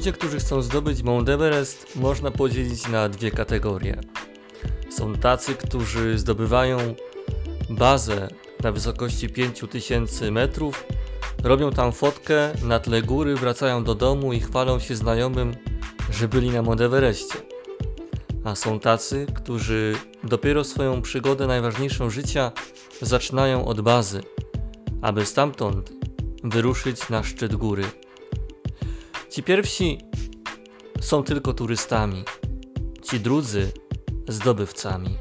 Ludzie, którzy chcą zdobyć Mount Everest, można podzielić na dwie kategorie. Są tacy, którzy zdobywają bazę na wysokości 5000 metrów, robią tam fotkę na tle góry, wracają do domu i chwalą się znajomym, że byli na Mount Everestie. A są tacy, którzy dopiero swoją przygodę najważniejszą życia zaczynają od bazy, aby stamtąd wyruszyć na szczyt góry. Ci pierwsi są tylko turystami, ci drudzy zdobywcami.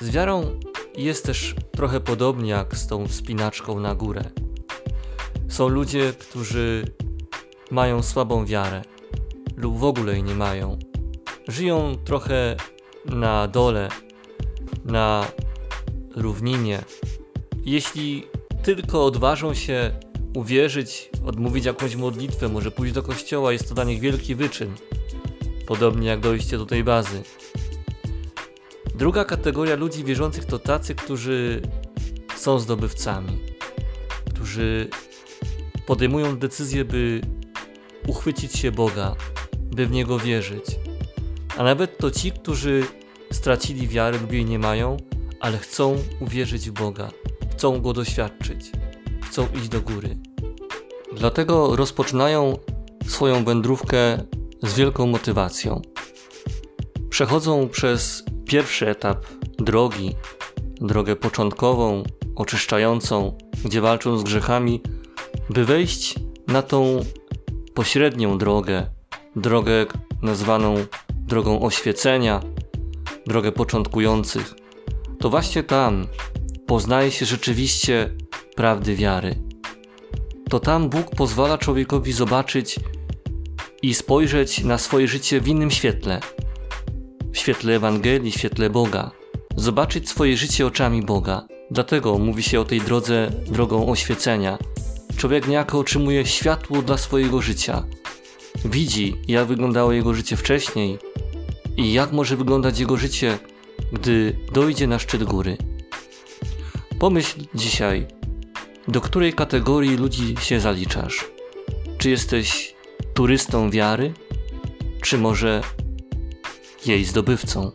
Z wiarą jest też trochę podobnie jak z tą wspinaczką na górę. Są ludzie, którzy mają słabą wiarę lub w ogóle jej nie mają. Żyją trochę na dole, na równinie. Jeśli tylko odważą się uwierzyć, odmówić jakąś modlitwę, może pójść do kościoła, jest to dla nich wielki wyczyn. Podobnie jak dojście do tej bazy. Druga kategoria ludzi wierzących to tacy, którzy są zdobywcami, którzy podejmują decyzję, by uchwycić się Boga, by w Niego wierzyć. A nawet to ci, którzy stracili wiarę lub jej nie mają, ale chcą uwierzyć w Boga, chcą Go doświadczyć, chcą iść do góry. Dlatego rozpoczynają swoją wędrówkę z wielką motywacją. Przechodzą przez pierwszy etap drogi, drogę początkową, oczyszczającą, gdzie walczą z grzechami, by wejść na tą pośrednią drogę, drogę nazwaną drogą oświecenia, drogę początkujących. To właśnie tam poznaje się rzeczywiście prawdy wiary. To tam Bóg pozwala człowiekowi zobaczyć i spojrzeć na swoje życie w innym świetle w świetle Ewangelii, w świetle Boga, zobaczyć swoje życie oczami Boga. Dlatego mówi się o tej drodze drogą oświecenia. Człowiek niejako otrzymuje światło dla swojego życia. Widzi, jak wyglądało jego życie wcześniej i jak może wyglądać jego życie, gdy dojdzie na szczyt góry. Pomyśl dzisiaj, do której kategorii ludzi się zaliczasz? Czy jesteś turystą wiary, czy może jej zdobywcą.